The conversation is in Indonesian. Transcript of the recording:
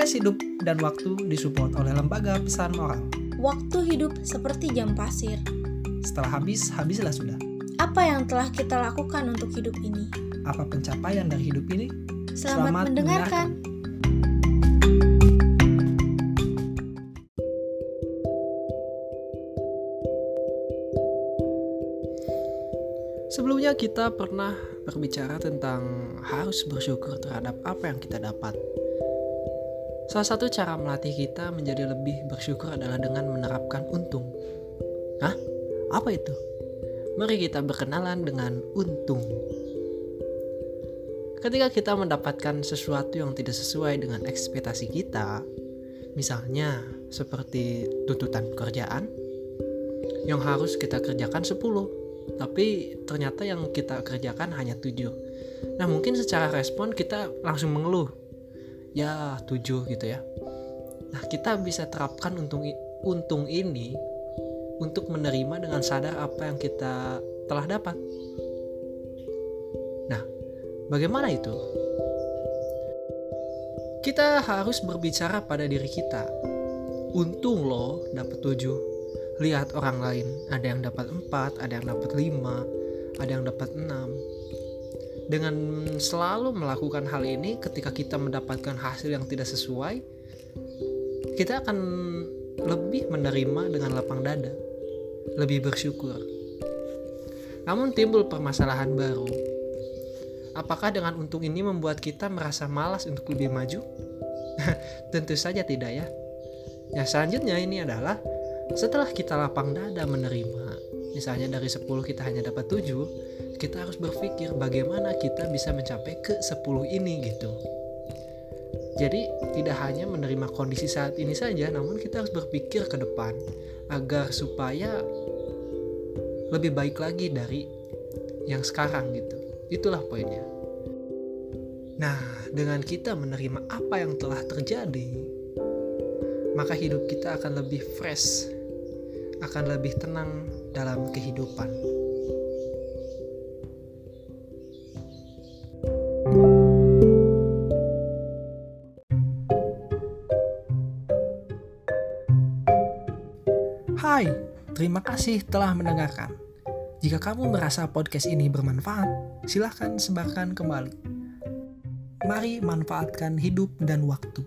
Podcast Hidup dan Waktu disupport oleh Lembaga Pesan Moral. Waktu hidup seperti jam pasir. Setelah habis, habislah sudah. Apa yang telah kita lakukan untuk hidup ini? Apa pencapaian dari hidup ini? Selamat, Selamat mendengarkan. Sebelumnya kita pernah berbicara tentang harus bersyukur terhadap apa yang kita dapat. Salah satu cara melatih kita menjadi lebih bersyukur adalah dengan menerapkan untung. Hah? Apa itu? Mari kita berkenalan dengan untung. Ketika kita mendapatkan sesuatu yang tidak sesuai dengan ekspektasi kita, misalnya seperti tuntutan pekerjaan yang harus kita kerjakan 10, tapi ternyata yang kita kerjakan hanya 7. Nah, mungkin secara respon kita langsung mengeluh. Ya, 7 gitu ya. Nah, kita bisa terapkan untung untung ini untuk menerima dengan sadar apa yang kita telah dapat. Nah, bagaimana itu? Kita harus berbicara pada diri kita. Untung loh dapat 7. Lihat orang lain, ada yang dapat 4, ada yang dapat 5, ada yang dapat 6. Dengan selalu melakukan hal ini ketika kita mendapatkan hasil yang tidak sesuai, kita akan lebih menerima dengan lapang dada lebih bersyukur. Namun timbul permasalahan baru. Apakah dengan untung ini membuat kita merasa malas untuk lebih maju? Tentu saja tidak ya. Ya selanjutnya ini adalah setelah kita lapang dada menerima, misalnya dari 10 kita hanya dapat 7, kita harus berpikir bagaimana kita bisa mencapai ke 10 ini gitu. Jadi tidak hanya menerima kondisi saat ini saja, namun kita harus berpikir ke depan agar supaya lebih baik lagi dari yang sekarang gitu. Itulah poinnya. Nah, dengan kita menerima apa yang telah terjadi, maka hidup kita akan lebih fresh, akan lebih tenang dalam kehidupan. Hai, terima kasih telah mendengarkan. Jika kamu merasa podcast ini bermanfaat, silahkan sebarkan kembali. Mari manfaatkan hidup dan waktu.